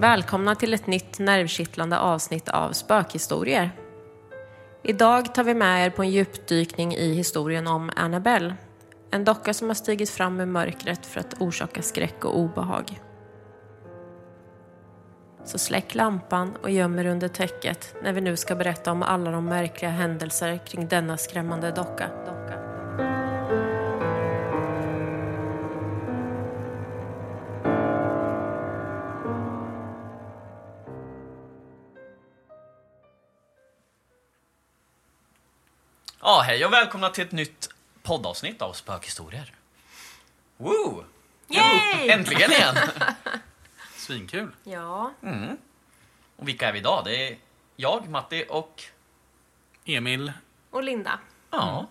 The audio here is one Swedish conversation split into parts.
Välkomna till ett nytt nervkittlande avsnitt av Spökhistorier. Idag tar vi med er på en djupdykning i historien om Annabelle. En docka som har stigit fram ur mörkret för att orsaka skräck och obehag. Så släck lampan och göm er under täcket när vi nu ska berätta om alla de märkliga händelser kring denna skrämmande docka. Ja, hej och välkomna till ett nytt poddavsnitt av Spökhistorier. Woo! Yay! Äntligen igen! Svinkul. Ja, Och vilka är vi idag? Det är jag, Matti och... Emil. och Linda. Ja,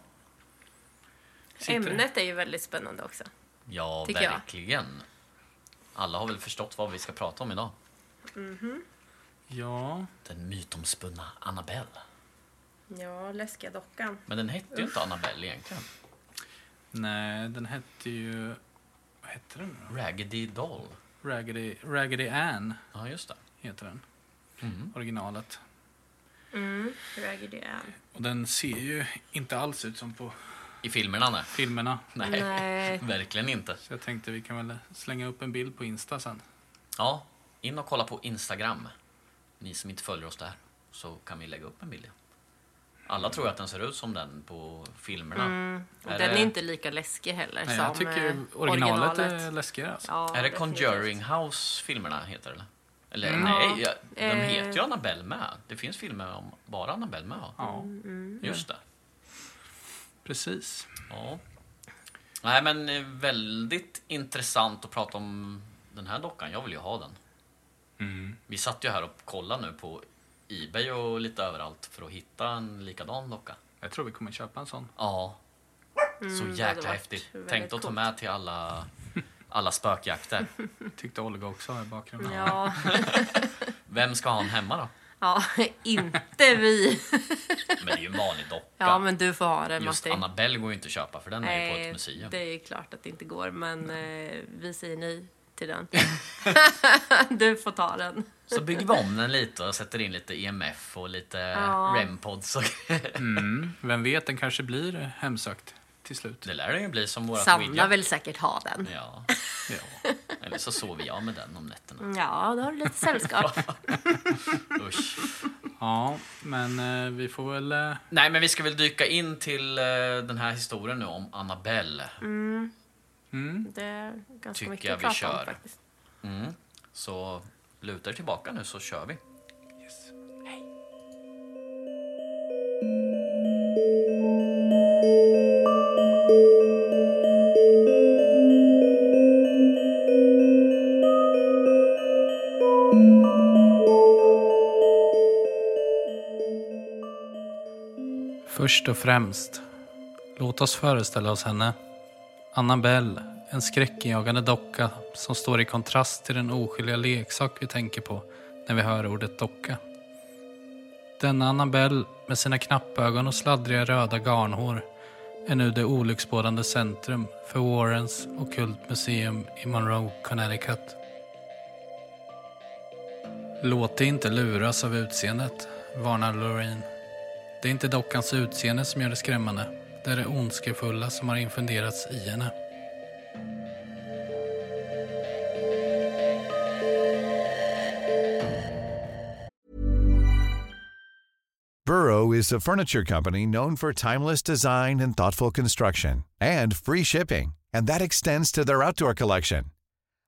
Sitter. Ämnet är ju väldigt spännande också. ja Tycker jag. verkligen. Alla har väl förstått vad vi ska prata om idag. Ja, Den mytomspunna Annabelle. Ja, läskiga dockan. Men den hette ju inte Annabelle egentligen. nej, den hette ju... Vad hette den då? Raggedy Doll. Raggedy, Raggedy Ann Ja, just det. heter den. Mm. Originalet. Mm, Raggedy Ann. Och den ser ju inte alls ut som på I filmerna, nej. filmerna. Nej, Nej. verkligen inte. Så jag tänkte vi kan väl slänga upp en bild på Insta sen. Ja, in och kolla på Instagram. Ni som inte följer oss där, så kan vi lägga upp en bild. Alla tror att den ser ut som den på filmerna. Mm. Och Är den det- är inte lika läskig heller Nej, som jag tycker eh, originalet, är läskigare alltså. Ja, Är det. Conjuring House filmerna heter det? Eller Mm. nej, de Eh. heter ju Annabelle med. Det finns filmer om bara Annabelle med. Ja, Just det. precis. Ja. Nej men eh, väldigt intressant att prata om den här dockan. Jag vill ju ha den. Mm. Vi satt ju här och kollade nu på Ebay och lite överallt för att hitta en likadan docka. Jag tror vi kommer köpa en sån. Ja. Så Mm, hade jäkla häftigt. Tänkte att ta med till alla, alla spökjakter. Tyckte Olga också här i bakgrunden. Ja, Vem ska ha en hemma då? ja, inte vi. Men det är ju en vanlig docka. Ja, men du får ha den Just Matti. Annabelle går ju inte att köpa för den är ju på ett Nej, museum. det är ju klart att det inte går, men eh, vi säger nej till den. du får ta den. Så bygger vi om den lite och sätter in lite EMF och lite Ja. REM-pods. och Mm. Vem vet, den kanske blir hemsökt till slut. Det lär den ju bli som vårat Sanna Ouija. vill säkert ha den. Ja, Ja. eller så sover jag med den om nätterna. Ja, då har du lite sällskap. Usch. ja, men eh, vi får väl... Eh, Nej, men vi ska väl dyka in till eh, den här historien nu om Annabelle. mm. Det är ganska Tycker mycket jag att vi prata kör. om faktiskt. Mm. Så luta er tillbaka nu så kör vi. Yes. Först och främst, låt oss föreställa oss henne. Annabelle, en skräckinjagande docka som står i kontrast till den oskyldiga leksak vi tänker på när vi hör ordet docka. Denna Annabelle med sina knappögon och sladdriga röda garnhår är nu det olycksbådande centrum för Warrens Ockult Museum i Monroe, Connecticut. Låt dig inte luras av utseendet, varnar Lorraine. Det är inte dockans utseende som gör det skrämmande. Det det ondskefulla som har infunderats i henne. Burrow is a furniture company known for timeless design and thoughtful construction and free shipping, and that extends to their outdoor collection.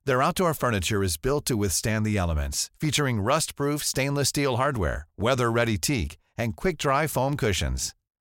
Their outdoor furniture is built to withstand the elements, featuring rust-proof stainless steel hardware, weather-ready teak, and quick-dry foam cushions.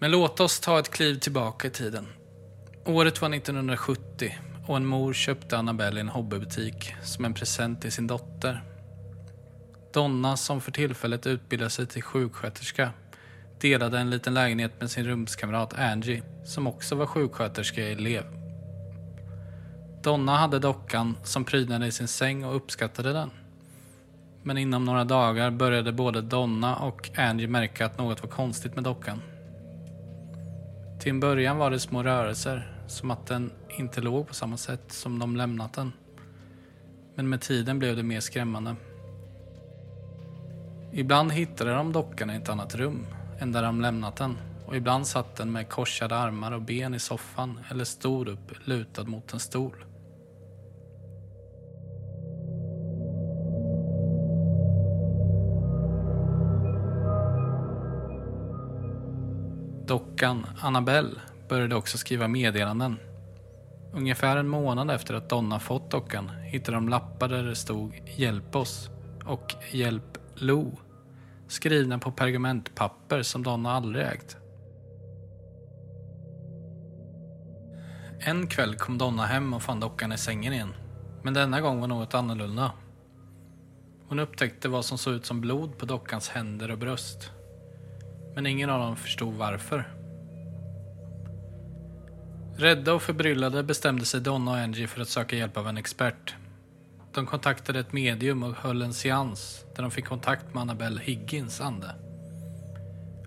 Men låt oss ta ett kliv tillbaka i tiden. Året var 1970 och en mor köpte Annabelle i en hobbybutik som en present till sin dotter. Donna, som för tillfället utbildade sig till sjuksköterska, delade en liten lägenhet med sin rumskamrat Angie, som också var sjuksköterskeelev. Donna hade dockan som prydnade i sin säng och uppskattade den. Men inom några dagar började både Donna och Angie märka att något var konstigt med dockan. Till en början var det små rörelser, som att den inte låg på samma sätt som de lämnat den. Men med tiden blev det mer skrämmande. Ibland hittade de dockan i ett annat rum än där de lämnat den och ibland satt den med korsade armar och ben i soffan eller stod upp lutad mot en stol. Dockan Annabelle började också skriva meddelanden. Ungefär en månad efter att Donna fått dockan hittade de lappar där det stod “Hjälp oss” och “Hjälp Lo. skrivna på pergamentpapper som Donna aldrig ägt. En kväll kom Donna hem och fann dockan i sängen igen. Men denna gång var något annorlunda. Hon upptäckte vad som såg ut som blod på dockans händer och bröst. Men ingen av dem förstod varför. Rädda och förbryllade bestämde sig Donna och Angie för att söka hjälp av en expert. De kontaktade ett medium och höll en seans där de fick kontakt med Annabelle Higgins ande.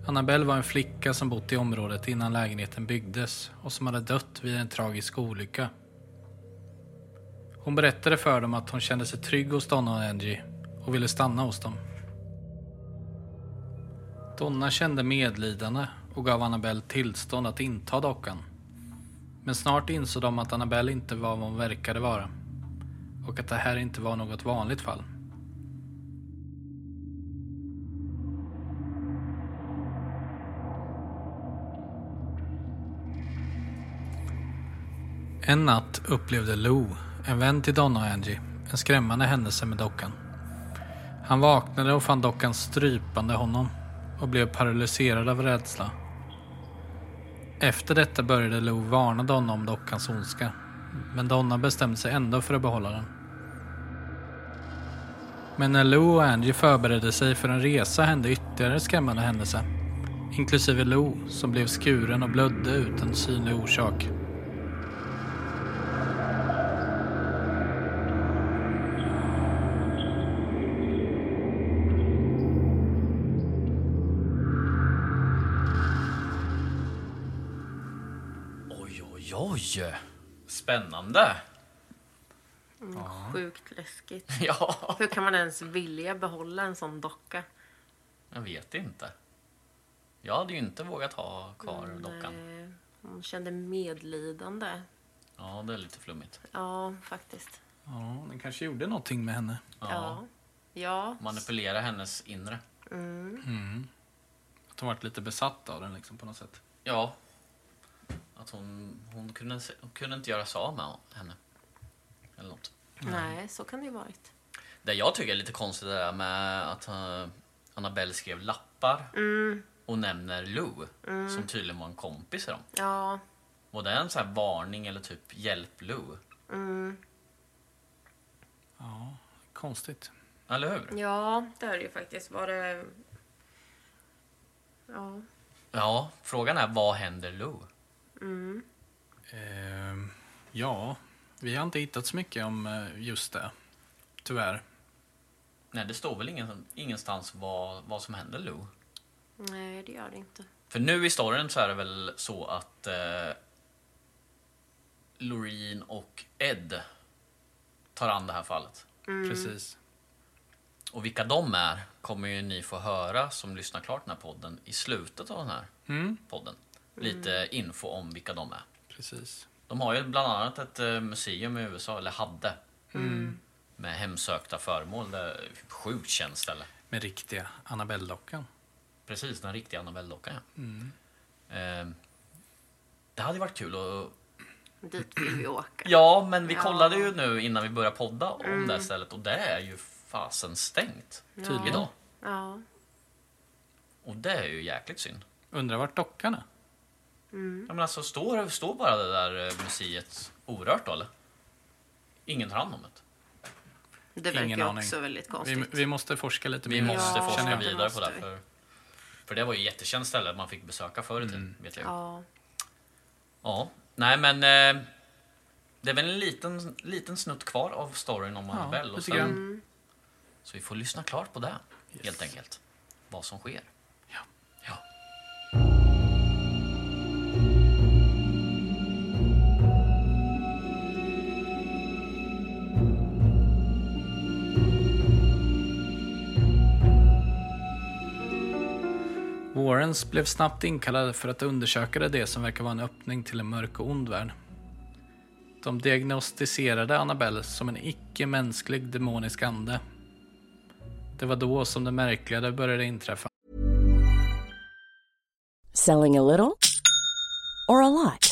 Annabelle var en flicka som bott i området innan lägenheten byggdes och som hade dött vid en tragisk olycka. Hon berättade för dem att hon kände sig trygg hos Donna och Angie och ville stanna hos dem. Donna kände medlidande och gav Annabelle tillstånd att inta dockan. Men snart insåg de att Annabelle inte var vad hon verkade vara och att det här inte var något vanligt fall. En natt upplevde Lou, en vän till Donna och Angie, en skrämmande händelse med dockan. Han vaknade och fann dockan strypande honom och blev paralyserad av rädsla. Efter detta började Lou varna Donna om dockans ondska. Men Donna bestämde sig ändå för att behålla den. Men när Lou och Angie förberedde sig för en resa hände ytterligare skrämmande händelser. Inklusive Lou som blev skuren och blödde utan synlig orsak. Spännande! Sjukt läskigt. Ja, Hur kan man ens vilja behålla en sån docka? jag vet inte. Jag hade ju inte vågat ha kvar dockan. Nej, Hon kände medlidande. Ja, det är lite flummigt. Ja, faktiskt. Ja, den kanske gjorde någonting med henne. Ja. Ja. Manipulera hennes inre. Att hon varit lite besatt av den liksom på något sätt. Ja. Att hon, hon, kunde, hon kunde inte göra sig av med henne. Eller något. Nej, så kan det ju varit. Det jag tycker är lite konstigt är det med att uh, Annabelle skrev lappar och nämner Lou, som tydligen var en kompis till dem. Ja. Var det en sån här varning eller typ hjälp Lou? Ja, konstigt. Eller hur? Ja, det är det ju faktiskt. Var det... Ja. Ja, frågan är vad händer Lou? Ehm, ja, vi har inte hittat så mycket om eh, just det. Tyvärr. Nej, det står väl ingen, ingenstans vad, vad som händer Lou. Nej, det gör det inte. För nu i storyn så är det väl så att eh, Loreen och Ed tar an det här fallet. Precis. Och vilka de är kommer ju ni få höra som lyssnar klart den här podden i slutet av den här Mm. podden. Lite info om vilka de är. Precis. De har ju bland annat ett eh, museum i USA, eller hade. Med hemsökta föremål. Det är ett sjukt känt ställe. Med riktiga Annabelle-dockan. Precis, den riktiga Annabelle-dockan ja. Eh, det hade varit kul att... Dit vill vi åka. Ja, men vi Ja. kollade ju nu innan vi började podda om det här stället och det är ju fasen stängt Tydligen. idag. Ja. Och det är ju jäkligt synd. Undrar vart dockan är? Ja, men alltså, står, står bara det där eh, museet orört då eller? Ingen tar hand om det. Det verkar Ingen ju aning. också väldigt Vi, konstigt. vi måste forska lite Vi mer. måste Ja, forska det vidare på måste det. vi. För, för det var ju ett jättekänt ställe man fick besöka förr i tiden. Vet jag. Ja. Ja. Nej men eh, det är väl en liten, liten snutt kvar av storyn om Annabelle. och lite sen, grann. Så vi får lyssna klart på det helt enkelt. Vad som sker. Warrens blev snabbt inkallade för att undersöka det som verkar vara en öppning till en mörk och ond värld. De diagnostiserade Annabelle som en icke-mänsklig demonisk ande. Det var då som det märkliga började inträffa. Selling a little or a lot?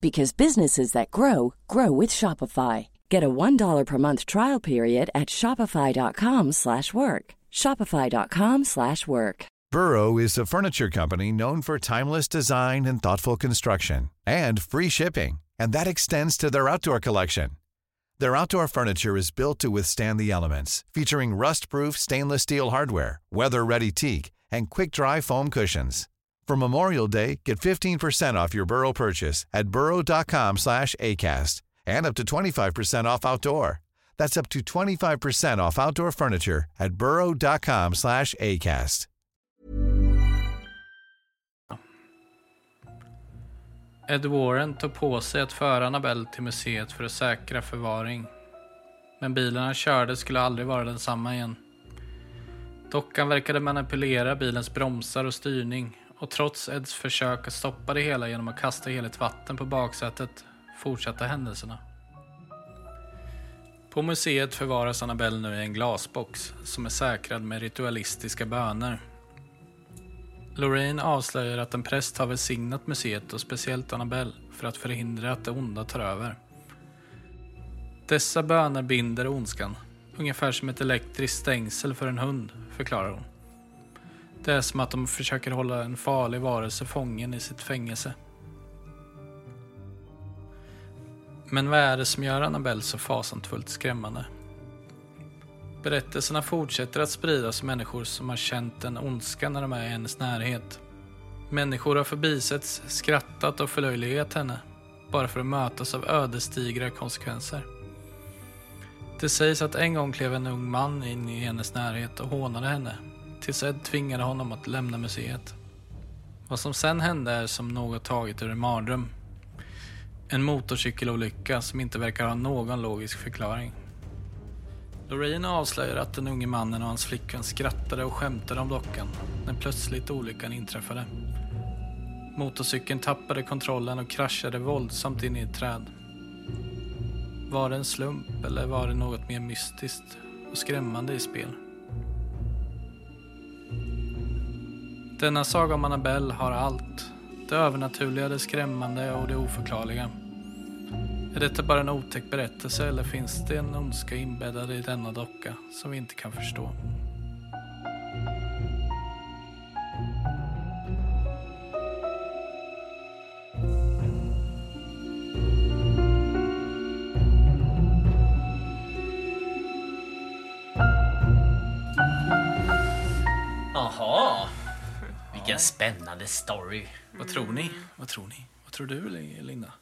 because businesses that grow grow with Shopify. Get a $1 per month trial period at Shopify.com slash work. Shopify.com slash work. Burrow is a furniture company known for timeless design and thoughtful construction and free shipping, and that extends to their outdoor collection. Their outdoor furniture is built to withstand the elements, featuring rust-proof stainless steel hardware, weather-ready teak, and quick-dry foam cushions. For Memorial Day, get 15% off your Burrow purchase at burrow.com/acast and up to 25% off outdoor. That's up to 25% off outdoor furniture at burrow.com/acast. Ed Warren tog på sig att föra Annabelle till museet för att säkra förvaring. Men bilen han körde skulle aldrig vara densamma igen. Dockan verkade manipulera bilens bromsar och styrning och trots Eds försök att stoppa det hela genom att kasta heligt vatten på baksätet fortsatte händelserna. På museet förvaras Annabelle nu i en glasbox som är säkrad med ritualistiska böner. Lorraine avslöjar att en präst har välsignat museet och speciellt Annabelle för att förhindra att det onda tar över. Dessa böner binder ondskan, ungefär som ett elektriskt stängsel för en hund, förklarar hon. Det är som att de försöker hålla en farlig varelse fången i sitt fängelse. Men vad är det som gör Annabelle så fasansfullt skrämmande? Berättelserna fortsätter att spridas av människor som har känt en ondska när de är i hennes närhet. Människor har förbisetts, skrattat och förlöjligat henne bara för att mötas av ödesdigra konsekvenser. Det sägs att en gång klev en ung man in i hennes närhet och hånade henne tills Ed tvingade honom att lämna museet. Vad som sen hände är som något taget ur en mardröm. En motorcykelolycka som inte verkar ha någon logisk förklaring. Lorraine avslöjar att den unge mannen och hans flickvän skrattade och skämtade om dockan när plötsligt olyckan inträffade. Motorcykeln tappade kontrollen och kraschade våldsamt in i ett träd. Var det en slump eller var det något mer mystiskt och skrämmande i spel? Denna saga om Annabelle har allt. Det övernaturliga, det skrämmande och det oförklarliga. Är detta bara en otäck berättelse eller finns det en ondska inbäddad i denna docka som vi inte kan förstå? Spännande story. Vad tror ni? Vad tror ni? Vad tror du, Linda?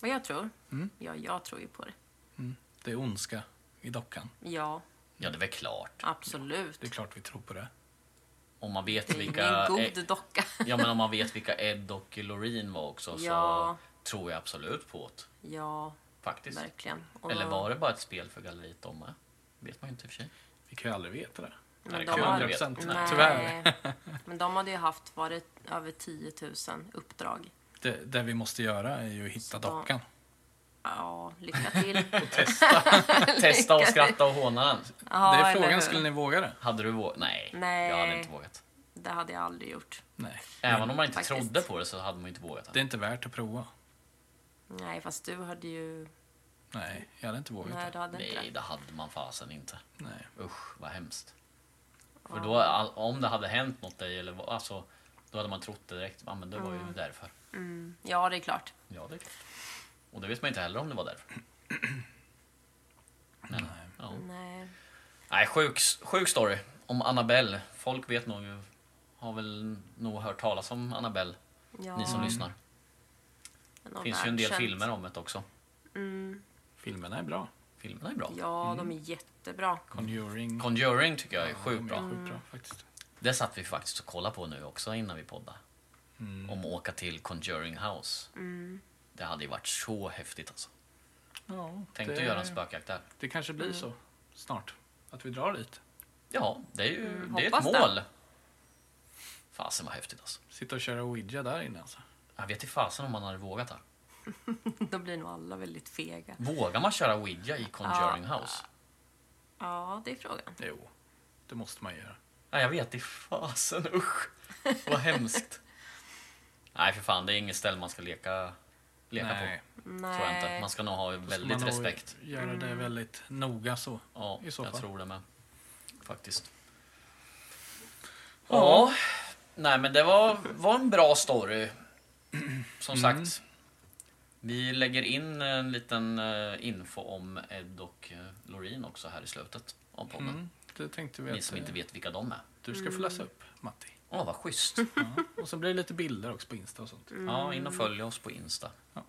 Vad jag tror? Ja, jag tror ju på det. Det är ondska i dockan. Ja, Ja, det är väl klart. absolut. Det är klart vi tror på det. Om man vet Det är vilka... en god docka. Ja, men om man vet vilka Ed och Loreen var också Ja. så tror jag absolut på det. Ja, Faktiskt. verkligen. Och- Eller var det bara ett spel för galleriet de med? vet man ju inte i och för sig. Vi kan ju aldrig veta det. Men de kan man har- aldrig veta. Nej. Tyvärr. Men de hade ju haft varit över 10 000 uppdrag. det. Det vi måste göra är ju att hitta dockan. Ja, lycka till. Testa och skratta och håna den. Ja, det är frågan, skulle ni våga det? Hade du vågat? Nej, Nej. jag hade inte vågat. Det hade jag aldrig gjort. Nej. Även om man inte Faktiskt. trodde på det så hade man inte vågat Det är inte värt att prova. Nej, fast du hade ju... Nej, jag hade inte vågat Nej, det. hade Nej, det hade man fasen inte. Nej. Usch, vad hemskt. För då, om det hade hänt något dig, eller vad- alltså, då hade man trott det direkt. Ja, men det var ju därför. Ja, det är klart. Ja, det är klart. Och det vet man inte heller om det var därför. Men, ja. Nej. Nej, sjuk, sjuk story om Annabelle. Folk vet nog, har väl nog hört talas om Annabelle, Ja, ni som lyssnar. men Det finns ju en del världskänt. filmer om det också. Filmerna är bra. Filmerna är bra. Ja, de är jättebra. Conjuring. Conjuring tycker jag är Ja, sjukt bra. Sjukt bra faktiskt. Det satt vi faktiskt och kollade på nu också innan vi poddade. Mm. Om att åka till Conjuring House. Det hade ju varit så häftigt alltså. Ja, Tänk det, att göra en spökjakt där. Det kanske blir så snart. Att vi drar dit. Ja, det är ju Mm, det är ett det. mål. Fasen vad häftigt alltså. Sitta och köra Ouija där inne alltså. Jag vet inte fasen om man hade vågat det. Då blir nog alla väldigt fega. Vågar man köra Ouija i Conjuring House? Ja, det är frågan. Jo, det måste man göra. Nej, jag vet inte fasen usch. Vad hemskt. Nej för fan, det är inget ställe man ska leka, leka Nej, på. Tror jag inte. Nej. Man ska nog ha väldigt man nog respekt. göra det väldigt noga så. Ja, i så jag fall. tror det med. Faktiskt. Ja. Nej men det var, var en bra story. Som Mm. sagt. Vi lägger in en liten eh, info om Ed och eh, Loreen också här i slutet av podden. Mm, det tänkte vi Ni att som inte eh, vet vilka de är. du ska få läsa upp, Matti. Åh, vad schysst. Ja. Och så blir det lite bilder också på Insta och sånt. Ja, in och följ oss på Insta. Ja.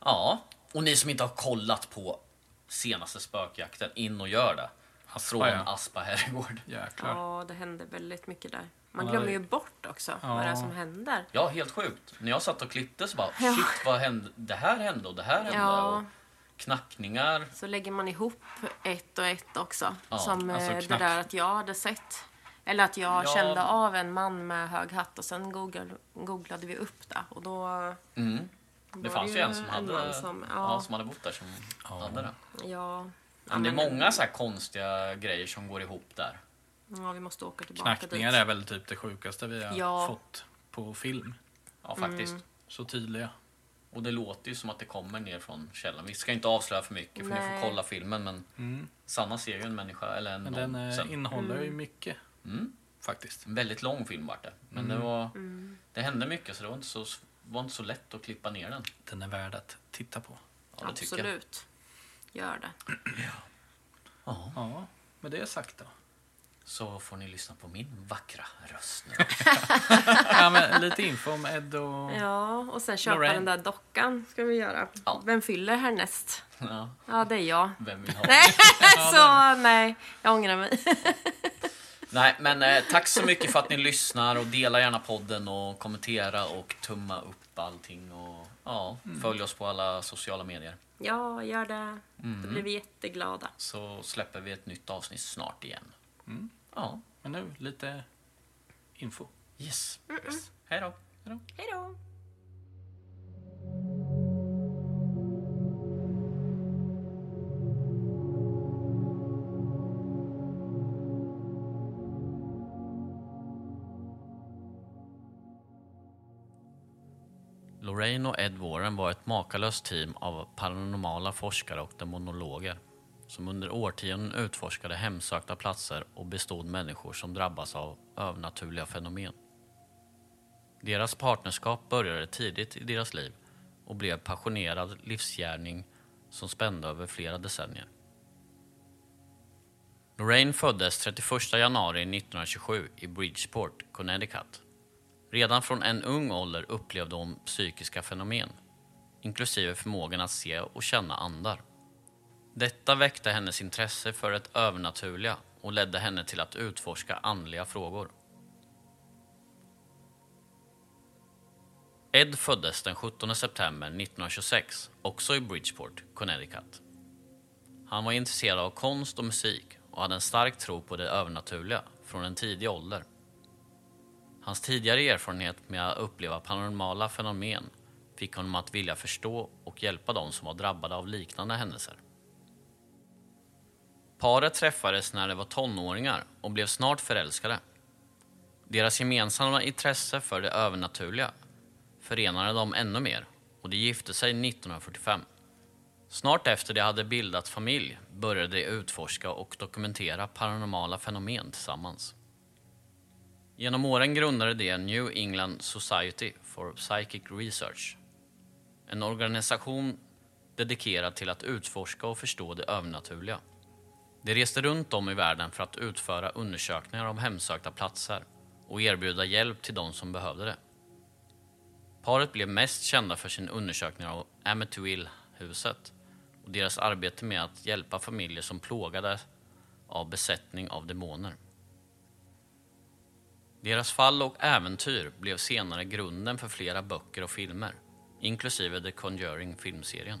Ja, och ni som inte har kollat på senaste spökjakten, in och gör det. Från ja. Aspa herrgård. Jäklar. Ja, det händer väldigt mycket där. Man Ja, glömmer ju bort också vad det är som händer. Ja, helt sjukt. När jag satt och klippte så bara, shit vad hände? Det här hände och det här hände. Ja. Och knackningar. Så lägger man ihop ett och ett också. Ja, som alltså eh, knack- det där att jag hade sett. Eller att jag Ja. kände av en man med hög hatt och sen googlade, googlade vi upp det. Och då, Mm. Det fanns ju en som en hade, man som, ja. ja, som hade bott där som hade det. ja, Men det är många så här konstiga grejer som går ihop där. Ja, vi måste åka tillbaka Knackningar dit. är väl typ det sjukaste vi har Ja. fått på film. Ja, faktiskt. Mm. Så tydliga. Och det låter ju som att det kommer ner från källan. Vi ska inte avslöja för mycket för ni Nej. får kolla filmen men Sanna ser ju en människa eller en Men någon den eh, sen. innehåller ju mycket. Mm. Faktiskt. En väldigt lång film vart det. Men det var Mm. Det hände mycket så det var inte så, var inte så lätt att klippa ner den. Den är värd att titta på. Ja. Absolut. Gör det. Ja. Ja, med det sagt då. Så får ni lyssna på min vackra röst nu. Ja, men lite info om Ed och... Ja, och sen köpa Lorraine. den där dockan ska vi göra. Ja. Vem fyller härnäst? Ja, Ja, det är jag. vem vill ha Nej, så nej, jag ångrar mig. Nej, men eh, tack så mycket för att ni lyssnar och dela gärna podden och kommentera och tumma upp allting och ja, följ oss på alla sociala medier. Ja, gör det. Då blir vi jätteglada. Så släpper vi ett nytt avsnitt snart igen. Ja, Men nu lite info. yes. yes. Hej då. Hej då. Hej då! Lorraine och Ed Warren var ett makalöst team av paranormala forskare och demonologer som under årtionden utforskade hemsökta platser och bestod människor som drabbas av övernaturliga fenomen. Deras partnerskap började tidigt i deras liv och blev passionerad livsgärning som spände över flera decennier. Lorraine föddes 31 januari 1927 i Bridgeport, Connecticut. Redan från en ung ålder upplevde hon psykiska fenomen, inklusive förmågan att se och känna andar. Detta väckte hennes intresse för det övernaturliga och ledde henne till att utforska andliga frågor. Ed föddes den 17 september 1926, också i Bridgeport, Connecticut. Han var intresserad av konst och musik och hade en stark tro på det övernaturliga från en tidig ålder. Hans tidigare erfarenhet med att uppleva paranormala fenomen fick honom att vilja förstå och hjälpa de som var drabbade av liknande händelser. Paret träffades när de var tonåringar och blev snart förälskade. Deras gemensamma intresse för det övernaturliga förenade dem ännu mer och de gifte sig 1945. Snart efter de hade bildat familj började de utforska och dokumentera paranormala fenomen tillsammans. Genom åren grundade de New England Society for Psychic Research. En organisation dedikerad till att utforska och förstå det övernaturliga. De reste runt om i världen för att utföra undersökningar om hemsökta platser och erbjuda hjälp till de som behövde det. Paret blev mest kända för sin undersökning av Amityville-huset och deras arbete med att hjälpa familjer som plågades av besättning av demoner. Deras fall och äventyr blev senare grunden för flera böcker och filmer, inklusive The Conjuring-filmserien.